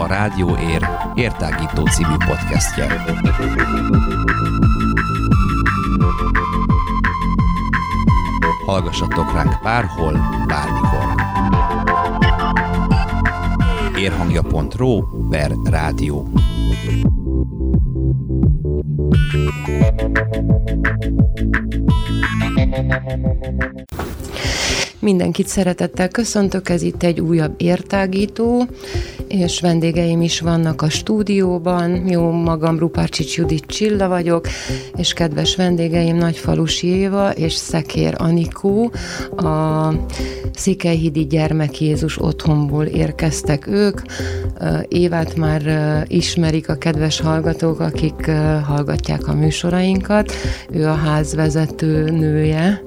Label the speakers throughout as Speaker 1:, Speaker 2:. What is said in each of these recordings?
Speaker 1: a Rádió Ér értágító című podcastje. Hallgassatok ránk bárhol, bármikor. Érhangja.ro per rádió.
Speaker 2: Mindenkit szeretettel köszöntök, ez itt egy újabb értágító, és vendégeim is vannak a stúdióban. Jó, magam Rupácsics Judit Csilla vagyok, és kedves vendégeim Nagyfalusi Éva és Szekér Anikó, a Székelyhidi Gyermek Jézus otthonból érkeztek ők. Évát már ismerik a kedves hallgatók, akik hallgatják a műsorainkat. Ő a házvezető nője.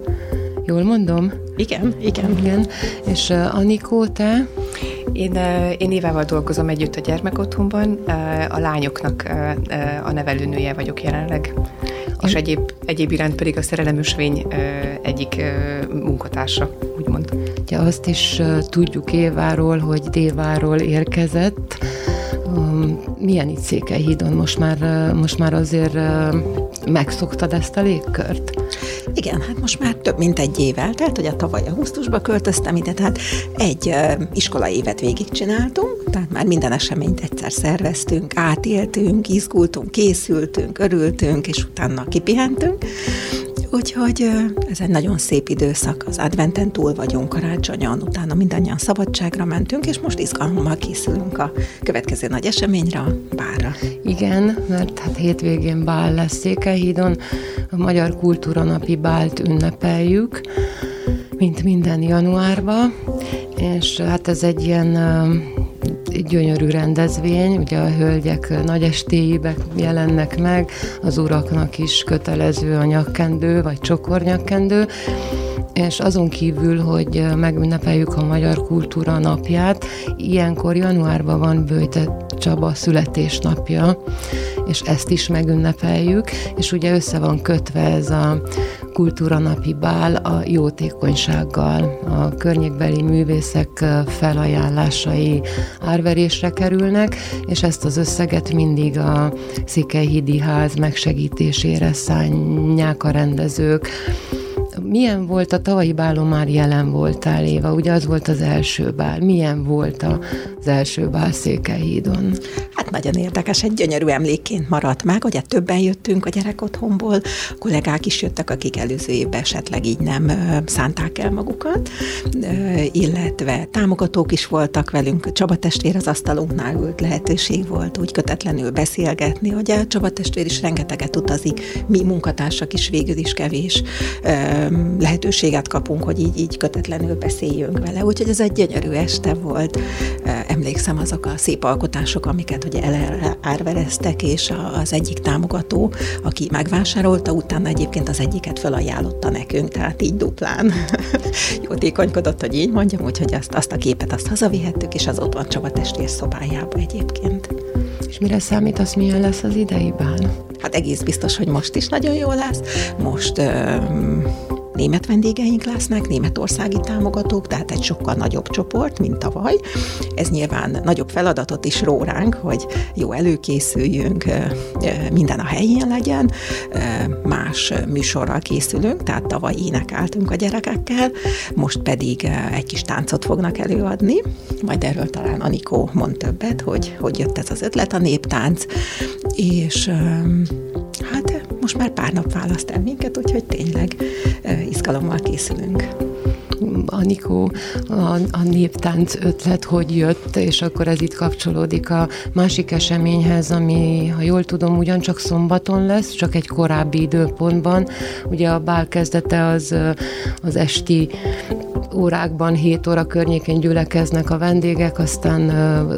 Speaker 2: Jól mondom?
Speaker 3: Igen, igen.
Speaker 2: Igen. És uh, Anikó, te?
Speaker 3: Én, én Évával dolgozom együtt a gyermekotthonban, a lányoknak a nevelőnője vagyok jelenleg, és egyéb, egyéb iránt pedig a szerelemösvény egyik munkatársa, úgymond.
Speaker 2: Ja, azt is tudjuk Éváról, hogy Déváról érkezett. Um, milyen itt Székelyhídon? Most már, most már azért megszoktad ezt a légkört?
Speaker 4: Igen, hát most már több mint egy év eltelt, hogy a tavaly augusztusba költöztem ide, tehát egy iskolai évet végigcsináltunk, tehát már minden eseményt egyszer szerveztünk, átéltünk, izgultunk, készültünk, örültünk, és utána kipihentünk. Úgyhogy ez egy nagyon szép időszak, az adventen túl vagyunk karácsonyon, utána mindannyian szabadságra mentünk, és most izgalommal készülünk a következő nagy eseményre, a bárra.
Speaker 2: Igen, mert hát hétvégén bál lesz Székelyhídon, a Magyar Kultúra Napi bált ünnepeljük, mint minden januárban, és hát ez egy ilyen gyönyörű rendezvény, ugye a hölgyek nagy estéibe jelennek meg, az uraknak is kötelező a nyakkendő, vagy csokornyakkendő, és azon kívül, hogy megünnepeljük a Magyar Kultúra napját, ilyenkor januárban van Bőte Csaba születésnapja, és ezt is megünnepeljük, és ugye össze van kötve ez a kultúranapi bál a jótékonysággal. A környékbeli művészek felajánlásai árverésre kerülnek, és ezt az összeget mindig a Székelyhídi ház megsegítésére szánják a rendezők. Milyen volt a tavalyi bálon már jelen voltál, Éva? Ugye az volt az első bál. Milyen volt az első bál Székelyhídon?
Speaker 4: Hát nagyon érdekes, egy gyönyörű emlékként maradt meg, ugye többen jöttünk a gyerek otthonból, a kollégák is jöttek, akik előző évben esetleg így nem szánták el magukat, illetve támogatók is voltak velünk, Csaba testvér az asztalunknál ült, lehetőség volt úgy kötetlenül beszélgetni, a Csaba testvér is rengeteget utazik, mi munkatársak is végül is kevés lehetőséget kapunk, hogy így, így kötetlenül beszéljünk vele. Úgyhogy ez egy gyönyörű este volt. Emlékszem azok a szép alkotások, amiket ugye elárvereztek, és az egyik támogató, aki megvásárolta, utána egyébként az egyiket felajánlotta nekünk, tehát így duplán jótékonykodott, hogy így mondjam, úgyhogy azt, azt a képet azt hazavihettük, és az ott van Csaba testvér szobájába egyébként.
Speaker 2: És mire számítasz, milyen lesz az idei bán?
Speaker 4: Hát egész biztos, hogy most is nagyon jó lesz. Most német vendégeink lesznek, németországi támogatók, tehát egy sokkal nagyobb csoport, mint tavaly. Ez nyilván nagyobb feladatot is ró ránk, hogy jó előkészüljünk, minden a helyén legyen, más műsorral készülünk, tehát tavaly énekeltünk a gyerekekkel, most pedig egy kis táncot fognak előadni, majd erről talán Anikó mond többet, hogy hogy jött ez az ötlet, a néptánc, és hát most már pár nap választ el minket, úgyhogy tényleg izgalommal készülünk.
Speaker 2: Anikó, a, a néptánc ötlet hogy jött, és akkor ez itt kapcsolódik a másik eseményhez, ami, ha jól tudom, ugyancsak szombaton lesz, csak egy korábbi időpontban. Ugye a bál kezdete az, az esti órákban, 7 óra környékén gyülekeznek a vendégek, aztán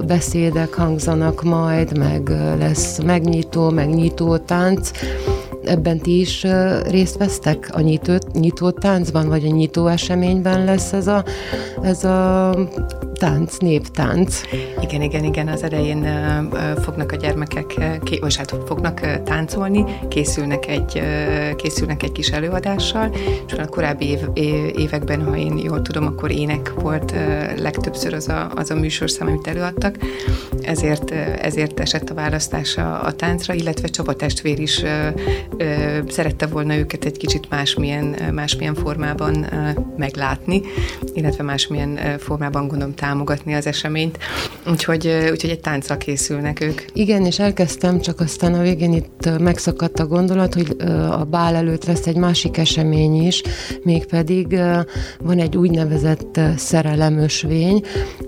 Speaker 2: beszédek hangzanak majd, meg lesz megnyitó, meg nyitó tánc ebben ti is részt vesztek? A nyitó, nyitó táncban, vagy a nyitó eseményben lesz ez a, ez a tánc, néptánc.
Speaker 3: Igen, igen, igen, az elején fognak a gyermekek, vagy hát fognak táncolni, készülnek egy, készülnek egy kis előadással, és a korábbi év, években, ha én jól tudom, akkor ének volt legtöbbször az a, az a műsorszám, amit előadtak, ezért, ezért esett a választása a táncra, illetve Csaba testvér is szerette volna őket egy kicsit másmilyen, másmilyen formában meglátni, illetve másmilyen formában gondolom támogatni az eseményt. Úgyhogy, úgyhogy egy táncra készülnek ők.
Speaker 2: Igen, és elkezdtem, csak aztán a végén itt megszakadt a gondolat, hogy a bál előtt lesz egy másik esemény is, mégpedig van egy úgynevezett szerelemösvény,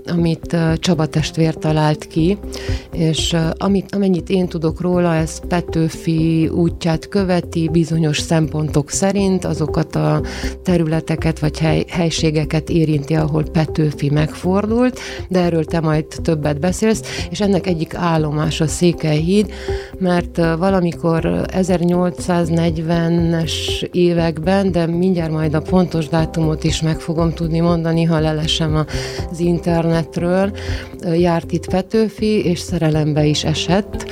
Speaker 2: amit Csaba testvér talált ki, és amit, amennyit én tudok róla, ez Petőfi útját követi bizonyos szempontok szerint, azokat a területeket vagy hely, helységeket érinti, ahol Petőfi megfordult, de erről te majd többet beszélsz, és ennek egyik állomás a Székelyhíd, mert valamikor 1840-es években, de mindjárt majd a pontos dátumot is meg fogom tudni mondani, ha lelesem az internetről, járt itt Petőfi, és szerelembe is esett,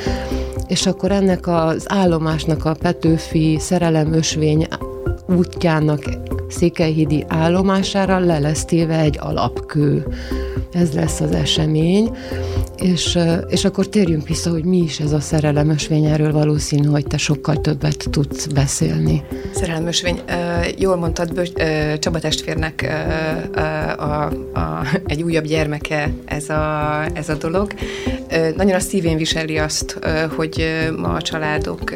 Speaker 2: és akkor ennek az állomásnak a Petőfi szerelemösvény útjának Székelyhídi állomására le egy alapkő. Ez lesz az esemény, és, és akkor térjünk vissza, hogy mi is ez a szerelemösvény, erről valószínű, hogy te sokkal többet tudsz beszélni.
Speaker 3: Szerelemösvény, jól mondtad, Csaba testvérnek a, a, egy újabb gyermeke ez a, ez a dolog. Nagyon a szívén viseli azt, hogy ma a családok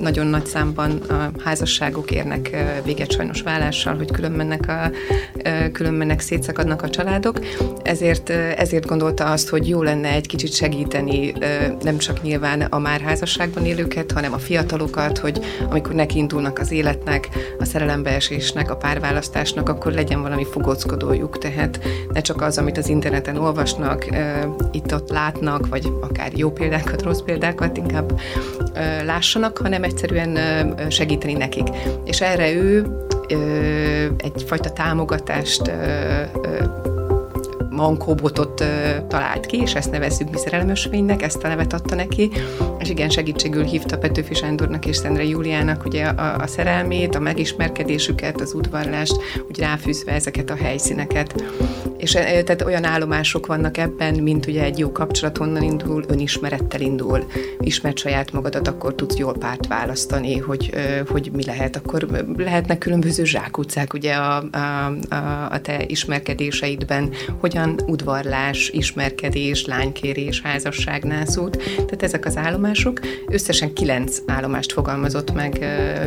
Speaker 3: nagyon nagy számban a házasságok érnek véget sajnos vállással, hogy külön a, külön mennek szétszakadnak a családok. Ezért, ezért gondolta azt, hogy jó lenne egy kicsit segíteni nem csak nyilván a már házasságban élőket, hanem a fiatalokat, hogy amikor nekiindulnak az életnek, a szerelembeesésnek, a párválasztásnak, akkor legyen valami fogockodójuk. Tehát ne csak az, amit az interneten olvasnak, itt-ott látnak, vagy akár jó példákat, rossz példákat inkább lássanak, hanem egyszerűen segíteni nekik. És erre ő egyfajta támogatást mankóbotot talált ki, és ezt nevezzük mi szerelmösvénynek, ezt a nevet adta neki, és igen, segítségül hívta Petőfi Sándornak és Szendre Júliának ugye a, a szerelmét, a megismerkedésüket, az udvarlást, úgy ráfűzve ezeket a helyszíneket. És tehát olyan állomások vannak ebben, mint ugye egy jó kapcsolat honnan indul, önismerettel indul. Ismert saját magadat, akkor tudsz jól párt választani, hogy, hogy mi lehet. Akkor lehetnek különböző zsákutcák ugye a, a, a, a te ismerkedéseidben, hogyan udvarlás, ismerkedés, lánykérés, házasság, nászút, tehát ezek az állomások. Összesen kilenc állomást fogalmazott meg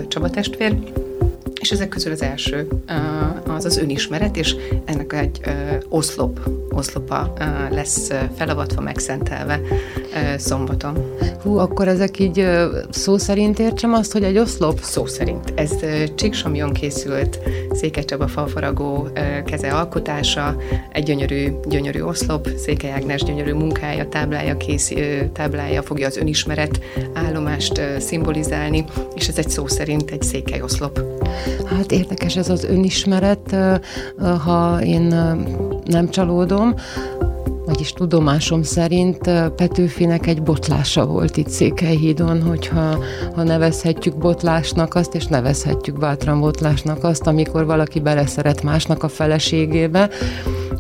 Speaker 3: Csaba testvér, és ezek közül az első az az önismeret, és ennek egy oszlop, oszlopa lesz felavatva, megszentelve szombaton.
Speaker 2: Hú, akkor ezek így szó szerint értsem azt, hogy egy oszlop?
Speaker 3: Szó szerint. Ez Csíksomjon készült Székely Csaba falfaragó keze alkotása, egy gyönyörű, gyönyörű oszlop, Székely Ágnes gyönyörű munkája, táblája, kész, táblája fogja az önismeret állomást szimbolizálni, és ez egy szó szerint egy székely oszlop.
Speaker 2: Hát érdekes ez az önismeret, ha én nem csalódom, vagyis tudomásom szerint Petőfinek egy botlása volt itt Székelyhídon, hogyha ha nevezhetjük botlásnak azt, és nevezhetjük bátran botlásnak azt, amikor valaki beleszeret másnak a feleségébe.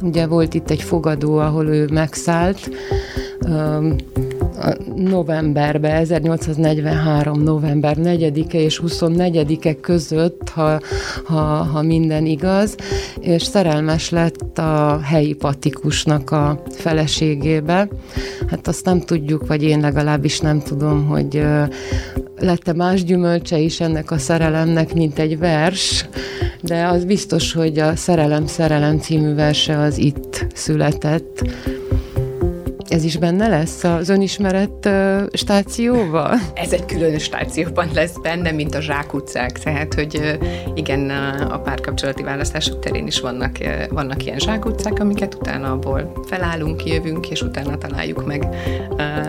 Speaker 2: Ugye volt itt egy fogadó, ahol ő megszállt, novemberben, 1843. november 4-e és 24-e között, ha, ha, ha minden igaz, és szerelmes lett a helyi patikusnak a feleségébe. Hát azt nem tudjuk, vagy én legalábbis nem tudom, hogy lett-e más gyümölcse is ennek a szerelemnek, mint egy vers, de az biztos, hogy a Szerelem, Szerelem című verse az itt született. Ez is benne lesz az önismeret stációval?
Speaker 3: Ez egy külön stációban lesz benne, mint a zsákutcák, tehát, hogy igen, a párkapcsolati választások terén is vannak, vannak ilyen zsákutcák, amiket utána abból felállunk, jövünk, és utána találjuk meg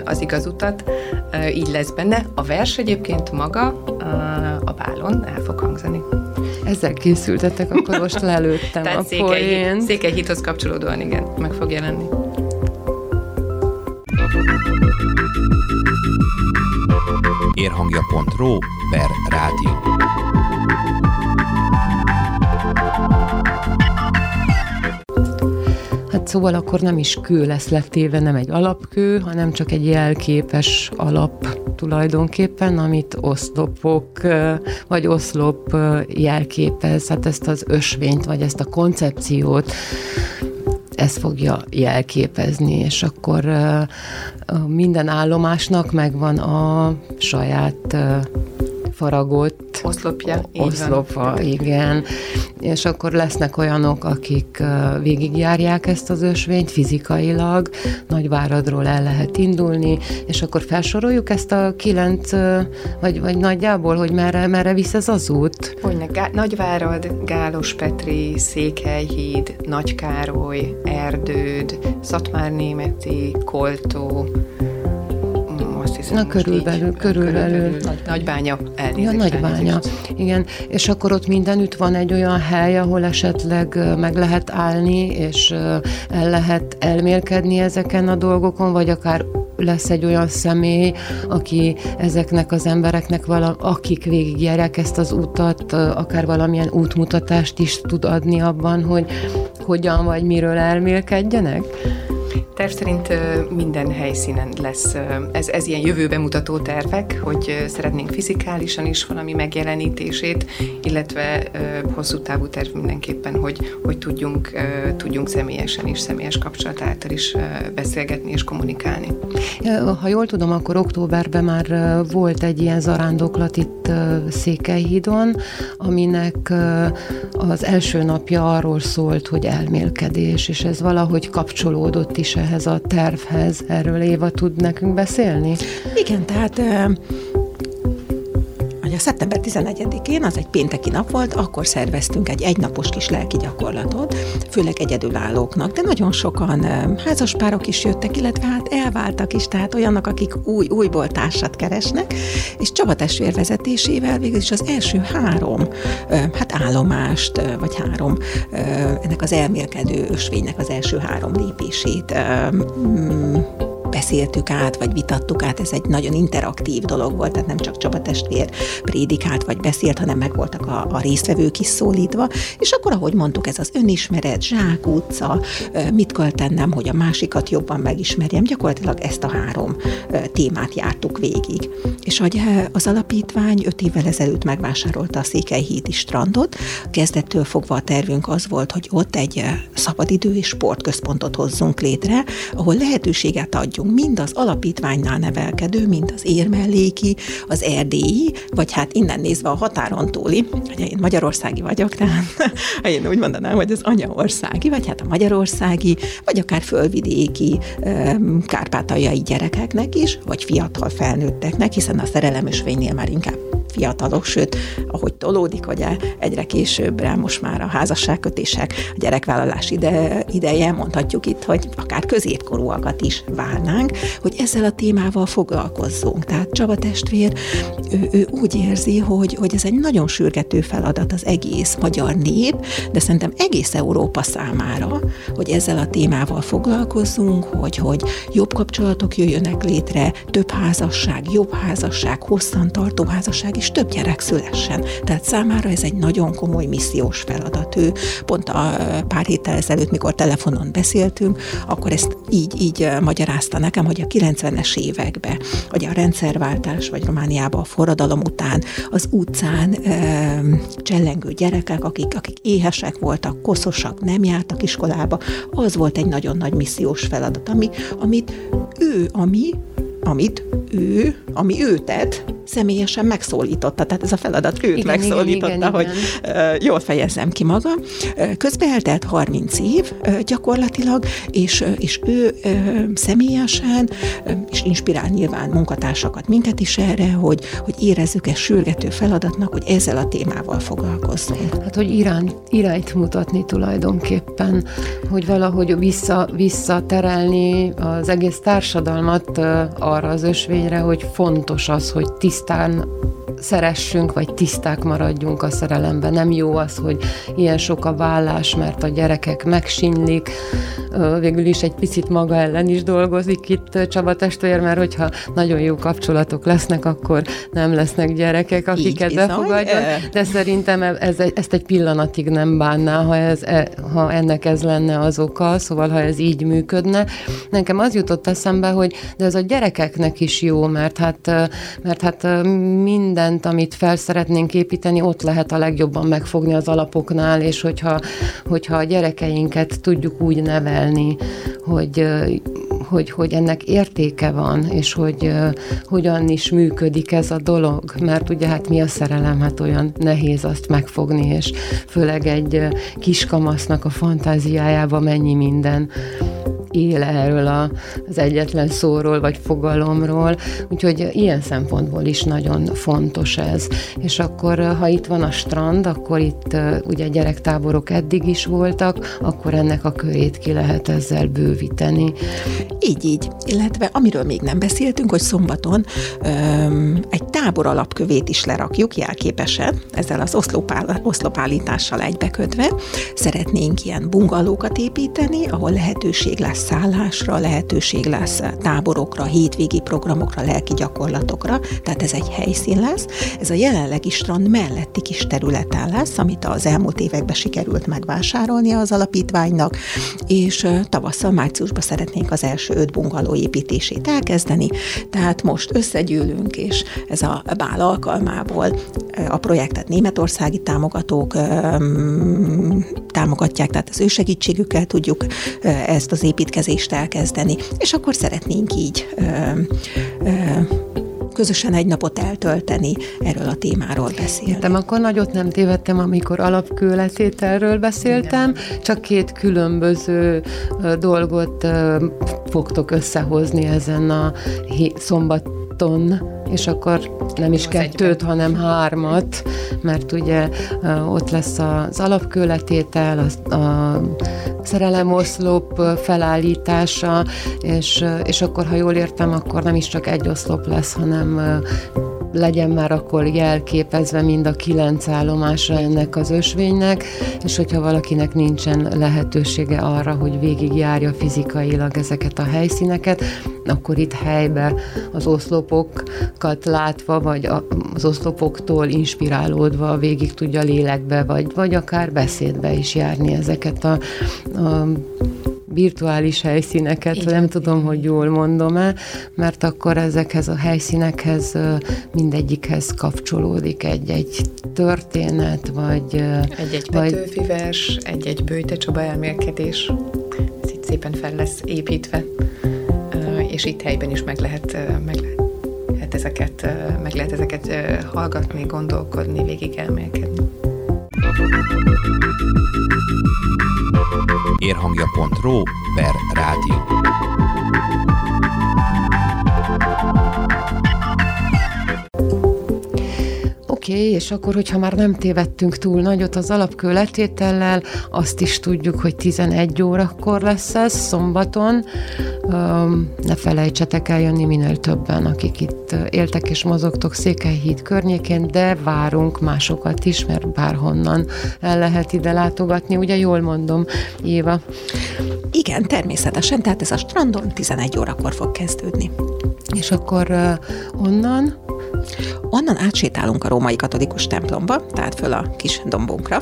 Speaker 3: az igaz utat. Így lesz benne. A vers egyébként maga a bálon el fog hangzani.
Speaker 2: ezzel készültetek, akkor most lelőttem
Speaker 3: Tehát
Speaker 2: a
Speaker 3: Székely, Székelyhídhoz kapcsolódóan, igen, meg fog jelenni.
Speaker 1: Érhangja.ro per rádió.
Speaker 2: Hát szóval akkor nem is kő lesz letéve, nem egy alapkő, hanem csak egy jelképes alap tulajdonképpen, amit oszlopok, vagy oszlop jelképez, hát ezt az ösvényt, vagy ezt a koncepciót ez fogja jelképezni, és akkor minden állomásnak megvan a saját faragott
Speaker 3: oszlopja.
Speaker 2: Oszlopa, igen. És akkor lesznek olyanok, akik végigjárják ezt az ösvényt fizikailag, Nagyváradról el lehet indulni, és akkor felsoroljuk ezt a kilenc, vagy, vagy nagyjából, hogy merre, merre visz ez az út?
Speaker 3: Hogyne, Gá- Nagyvárad, Gálos Petri, Székelyhíd, Nagykároly, Erdőd, Szatmárnémeti, Koltó,
Speaker 2: Na körülbelül, így, körülbelül.
Speaker 3: Nagy, nagybánya,
Speaker 2: elnézést. Ja, nagybánya, igen. És akkor ott mindenütt van egy olyan hely, ahol esetleg meg lehet állni, és el lehet elmélkedni ezeken a dolgokon, vagy akár lesz egy olyan személy, aki ezeknek az embereknek, vala, akik végigjárják ezt az utat, akár valamilyen útmutatást is tud adni abban, hogy hogyan vagy miről elmélkedjenek?
Speaker 3: Terv szerint minden helyszínen lesz, ez, ez ilyen jövőbe mutató tervek, hogy szeretnénk fizikálisan is valami megjelenítését, illetve hosszú távú terv mindenképpen, hogy, hogy tudjunk, tudjunk személyesen is, személyes kapcsolat által is beszélgetni és kommunikálni.
Speaker 2: Ha jól tudom, akkor októberben már volt egy ilyen zarándoklat itt Székelyhídon, aminek az első napja arról szólt, hogy elmélkedés, és ez valahogy kapcsolódott is ehhez a tervhez. Erről Éva tud nekünk beszélni?
Speaker 4: Igen, tehát hogy a szeptember 11-én, az egy pénteki nap volt, akkor szerveztünk egy egynapos kis lelki gyakorlatot, főleg egyedülállóknak, de nagyon sokan házaspárok is jöttek, illetve hát elváltak is, tehát olyanok, akik új, újból társat keresnek, és Csaba testvér vezetésével végül is az első három, hát állomást, vagy három, ennek az elmélkedő ösvénynek az első három lépését beszéltük át, vagy vitattuk át, ez egy nagyon interaktív dolog volt, tehát nem csak Csaba testvér prédikált, vagy beszélt, hanem meg voltak a, a résztvevők is szólítva, és akkor, ahogy mondtuk, ez az önismeret, zsákutca, mit kell tennem, hogy a másikat jobban megismerjem, gyakorlatilag ezt a három témát jártuk végig. És hogy az alapítvány öt évvel ezelőtt megvásárolta a Székelyhídi strandot, kezdettől fogva a tervünk az volt, hogy ott egy szabadidő és sportközpontot hozzunk létre, ahol lehetőséget adjunk látunk, mind az alapítványnál nevelkedő, mind az érmelléki, az erdélyi, vagy hát innen nézve a határon túli, hogy én magyarországi vagyok, tehát én úgy mondanám, hogy az anyaországi, vagy hát a magyarországi, vagy akár fölvidéki, kárpátaljai gyerekeknek is, vagy fiatal felnőtteknek, hiszen a szerelemösvénynél már inkább fiatalok, sőt, ahogy tolódik, ugye egyre későbbre most már a házasságkötések, a gyerekvállalás ide, ideje, mondhatjuk itt, hogy akár középkorúakat is várnánk, hogy ezzel a témával foglalkozzunk. Tehát Csaba testvér, ő, ő úgy érzi, hogy, hogy ez egy nagyon sürgető feladat az egész magyar nép, de szerintem egész Európa számára, hogy ezzel a témával foglalkozzunk, hogy, hogy jobb kapcsolatok jöjjönek létre, több házasság, jobb házasság, hosszantartó házasság, és több gyerek szülessen. Tehát számára ez egy nagyon komoly missziós feladat. Ő pont a pár héttel ezelőtt, mikor telefonon beszéltünk, akkor ezt így, így magyarázta nekem, hogy a 90-es években, hogy a rendszerváltás, vagy Romániában a forradalom után az utcán e, csellengő gyerekek, akik, akik éhesek voltak, koszosak, nem jártak iskolába, az volt egy nagyon nagy missziós feladat, ami, amit ő, ami amit ő, ami ő tett, személyesen megszólította. Tehát ez a feladat őt igen, megszólította, igen, igen, hogy igen. jól fejezzem ki magam. Közben eltelt 30 év gyakorlatilag, és, és ő személyesen, és inspirál nyilván munkatársakat minket is erre, hogy, hogy érezzük ezt sürgető feladatnak, hogy ezzel a témával foglalkozzunk.
Speaker 2: Hát, hogy irány, irányt mutatni tulajdonképpen, hogy valahogy vissza, visszaterelni az egész társadalmat a arra az ösvényre, hogy fontos az, hogy tisztán szeressünk, vagy tiszták maradjunk a szerelemben. Nem jó az, hogy ilyen sok a vállás, mert a gyerekek megsinylik. Végül is egy picit maga ellen is dolgozik itt Csaba testvér, mert hogyha nagyon jó kapcsolatok lesznek, akkor nem lesznek gyerekek, akiket Így. De szerintem ez, ezt egy pillanatig nem bánná, ha, ez, e, ha ennek ez lenne az oka, szóval ha ez így működne. Nekem az jutott eszembe, hogy de ez a gyerekeknek is jó, mert hát, mert hát mindent, amit fel szeretnénk építeni, ott lehet a legjobban megfogni az alapoknál, és hogyha, hogyha a gyerekeinket tudjuk úgy nevelni, hogy hogy, hogy ennek értéke van, és hogy uh, hogyan is működik ez a dolog, mert ugye hát mi a szerelem, hát olyan nehéz azt megfogni, és főleg egy uh, kiskamasznak a fantáziájába mennyi minden él erről a, az egyetlen szóról vagy fogalomról, úgyhogy ilyen szempontból is nagyon fontos ez. És akkor, ha itt van a strand, akkor itt ugye gyerektáborok eddig is voltak, akkor ennek a körét ki lehet ezzel bővíteni.
Speaker 4: Így, így. Illetve amiről még nem beszéltünk, hogy szombaton öm, egy tábor alapkövét is lerakjuk jelképesen, ezzel az oszlopál, oszlopállítással egybekötve. Szeretnénk ilyen bungalókat építeni, ahol lehetőség lesz szállásra, lehetőség lesz táborokra, hétvégi programokra, lelki gyakorlatokra, tehát ez egy helyszín lesz. Ez a jelenlegi strand melletti kis területen lesz, amit az elmúlt években sikerült megvásárolni az alapítványnak, és tavasszal, márciusban szeretnénk az első öt bungaló építését elkezdeni, tehát most összegyűlünk, és ez a bál alkalmából a projektet németországi támogatók támogatják, tehát az ő segítségükkel tudjuk ezt az építkezést elkezdeni, és akkor szeretnénk így közösen egy napot eltölteni, erről a témáról beszélni.
Speaker 2: De akkor nagyot nem tévedtem, amikor alapkőletételről beszéltem, Igen. csak két különböző dolgot fogtok összehozni ezen a szombaton és akkor nem is kettőt, hanem hármat, mert ugye ott lesz az alapkőletétel, a, a szerelemoszlop felállítása, és, és akkor, ha jól értem, akkor nem is csak egy oszlop lesz, hanem legyen már akkor jelképezve mind a kilenc állomásra ennek az ösvénynek, és hogyha valakinek nincsen lehetősége arra, hogy végigjárja fizikailag ezeket a helyszíneket, akkor itt helybe az oszlopokat látva, vagy az oszlopoktól inspirálódva végig tudja lélekbe, vagy, vagy akár beszédbe is járni ezeket a, a virtuális helyszíneket, Igen. nem tudom, hogy jól mondom-e, mert akkor ezekhez a helyszínekhez mindegyikhez kapcsolódik egy-egy történet, vagy...
Speaker 3: Egy-egy vagy... Petőfi vers, egy-egy Bőte Csaba elmélkedés, ez itt szépen fel lesz építve, és itt helyben is meg lehet, meg lehet ezeket, meg lehet ezeket hallgatni, gondolkodni, végig elmélkedni.
Speaker 1: Érhangja.ro per rádió.
Speaker 2: Oké, okay, és akkor, hogyha már nem tévedtünk túl nagyot az alapkő azt is tudjuk, hogy 11 órakor lesz ez, szombaton. Ne felejtsetek eljönni minél többen, akik itt éltek és mozogtok Székelyhíd környékén, de várunk másokat is, mert bárhonnan el lehet ide látogatni. Ugye jól mondom, Éva?
Speaker 4: Igen, természetesen, tehát ez a strandon 11 órakor fog kezdődni.
Speaker 2: És akkor uh, onnan?
Speaker 4: Onnan átsétálunk a római katolikus templomba, tehát föl a kis dombunkra,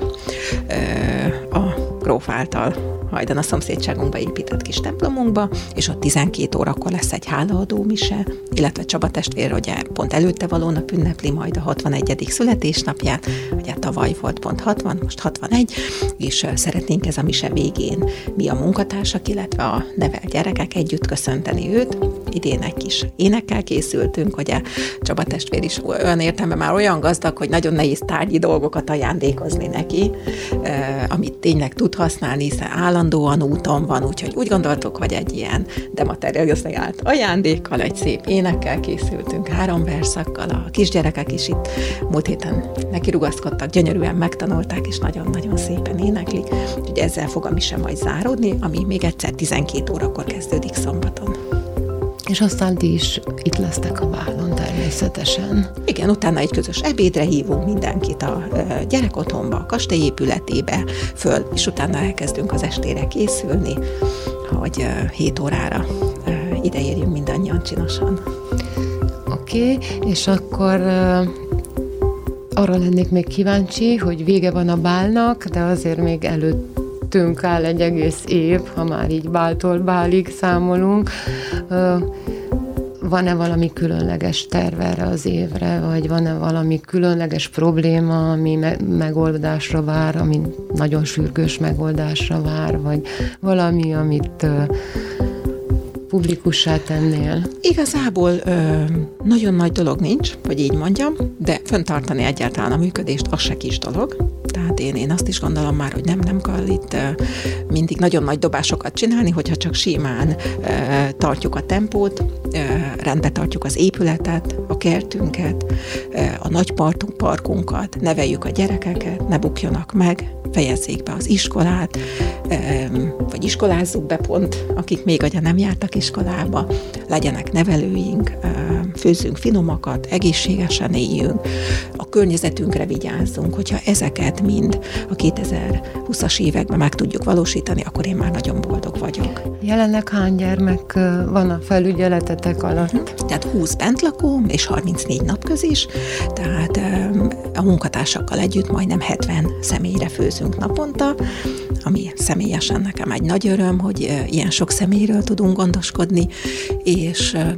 Speaker 4: a gróf által hajdan a szomszédságunkba épített kis templomunkba, és ott 12 órakor lesz egy hálaadó mise, illetve Csaba testvér, ugye pont előtte való nap ünnepli majd a 61. születésnapját, ugye tavaly volt pont 60, most 61, és szeretnénk ez a mise végén mi a munkatársak, illetve a nevel gyerekek együtt köszönteni őt. Idén egy kis énekkel készültünk, ugye Csaba testvér is olyan értelme már olyan gazdag, hogy nagyon nehéz tárgyi dolgokat ajándékozni neki, amit tényleg tud használni, hiszen állandóan úton van, úgyhogy úgy gondoltuk, hogy egy ilyen dematerializált ajándékkal, egy szép énekkel készültünk, három verszakkal, a kisgyerekek is itt múlt héten neki rugaszkodtak, gyönyörűen megtanulták, és nagyon-nagyon szépen éneklik, úgyhogy ezzel fog a mise majd záródni, ami még egyszer 12 órakor kezdődik szombaton.
Speaker 2: És aztán ti is itt lesztek a bálon természetesen.
Speaker 4: Igen, utána egy közös ebédre hívunk mindenkit a gyerekotthonba, a kastély épületébe föl, és utána elkezdünk az estére készülni, hogy 7 órára ideérjünk mindannyian csinosan.
Speaker 2: Oké, okay, és akkor arra lennék még kíváncsi, hogy vége van a bálnak, de azért még előttünk áll egy egész év, ha már így báltól bálig számolunk. Van-e valami különleges terv erre az évre, vagy van-e valami különleges probléma, ami me- megoldásra vár, ami nagyon sürgős megoldásra vár, vagy valami, amit publikussá tennél?
Speaker 4: Igazából ö, nagyon nagy dolog nincs, hogy így mondjam, de föntartani egyáltalán a működést az se kis dolog. Tehát én, én azt is gondolom már, hogy nem, nem kell itt mindig nagyon nagy dobásokat csinálni, hogyha csak simán tartjuk a tempót, rendbe tartjuk az épületet, a kertünket, a nagy partunk, parkunkat, neveljük a gyerekeket, ne bukjanak meg, fejezzék be az iskolát, vagy iskolázzuk be pont, akik még agya nem jártak iskolába, legyenek nevelőink, főzzünk finomakat, egészségesen éljünk, a környezetünkre vigyázzunk, hogyha ezeket mind a 2020-as években meg tudjuk valósítani, akkor én már nagyon boldog vagyok.
Speaker 2: Jelenleg hány gyermek van a felügyeletetek alatt?
Speaker 4: Mhm. Tehát 20 bentlakó és 34 napközis, tehát a munkatársakkal együtt majdnem 70 személyre főzünk naponta, ami személyesen nekem egy nagy öröm, hogy ilyen sok személyről tudunk gondoskodni, és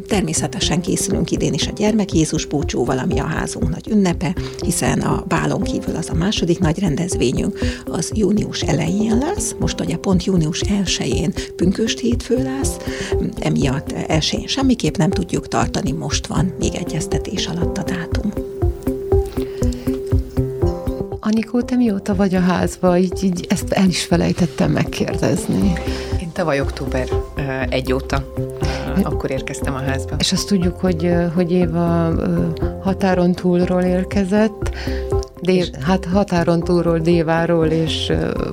Speaker 4: természetesen készülünk idén is a gyermek Jézus búcsúval, ami a házunk nagy ünnepe, hiszen a bálon kívül az a második nagy rendezvényünk, az június elején lesz, most ugye pont június 1-én pünköst hétfő lesz, emiatt elsőjén semmiképp nem tudjuk tartani, most van még egyeztetés alatt a dátum.
Speaker 2: Anikó, te mióta vagy a házba? Így, így ezt el is felejtettem megkérdezni.
Speaker 3: Én tavaly október egy óta akkor érkeztem a házba.
Speaker 2: És azt tudjuk, hogy, hogy Éva határon túlról érkezett, Dév, hát határon túlról, Déváról, és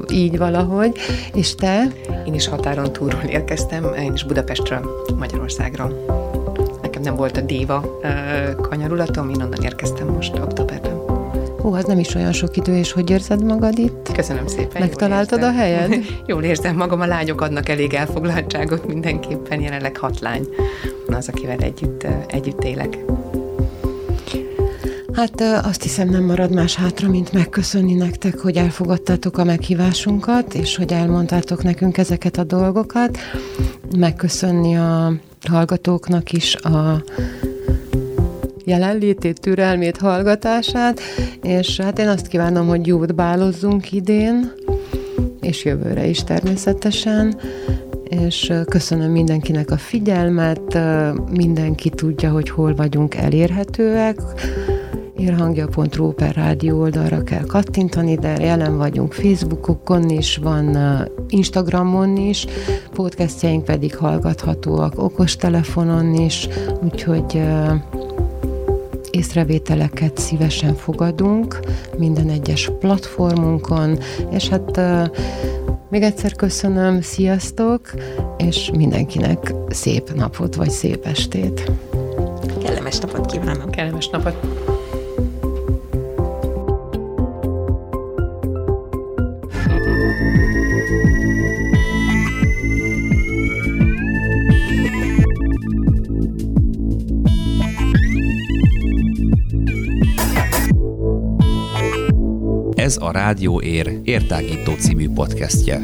Speaker 2: így valahogy. És te?
Speaker 3: Én is határon túlról érkeztem, én is Budapestről, Magyarországról. Nekem nem volt a Déva kanyarulatom, én onnan érkeztem most októberben.
Speaker 2: Ó, az nem is olyan sok idő, és hogy érzed magad itt?
Speaker 3: Köszönöm szépen.
Speaker 2: Megtaláltad a helyed?
Speaker 3: jól érzem magam, a lányok adnak elég elfoglaltságot mindenképpen, jelenleg hat lány az, akivel együtt, együtt élek.
Speaker 2: Hát azt hiszem nem marad más hátra, mint megköszönni nektek, hogy elfogadtátok a meghívásunkat, és hogy elmondtátok nekünk ezeket a dolgokat. Megköszönni a hallgatóknak is a jelenlétét, türelmét, hallgatását, és hát én azt kívánom, hogy jót bálozzunk idén, és jövőre is természetesen, és köszönöm mindenkinek a figyelmet, mindenki tudja, hogy hol vagyunk elérhetőek, érhangja.ru per rádió oldalra kell kattintani, de jelen vagyunk Facebookokon is, van Instagramon is, podcastjaink pedig hallgathatóak okostelefonon is, úgyhogy észrevételeket szívesen fogadunk minden egyes platformunkon, és hát még egyszer köszönöm, sziasztok, és mindenkinek szép napot vagy szép estét.
Speaker 4: Kellemes napot kívánok!
Speaker 3: Kellemes napot!
Speaker 1: Ez a Rádió Ér értágító című podcastje.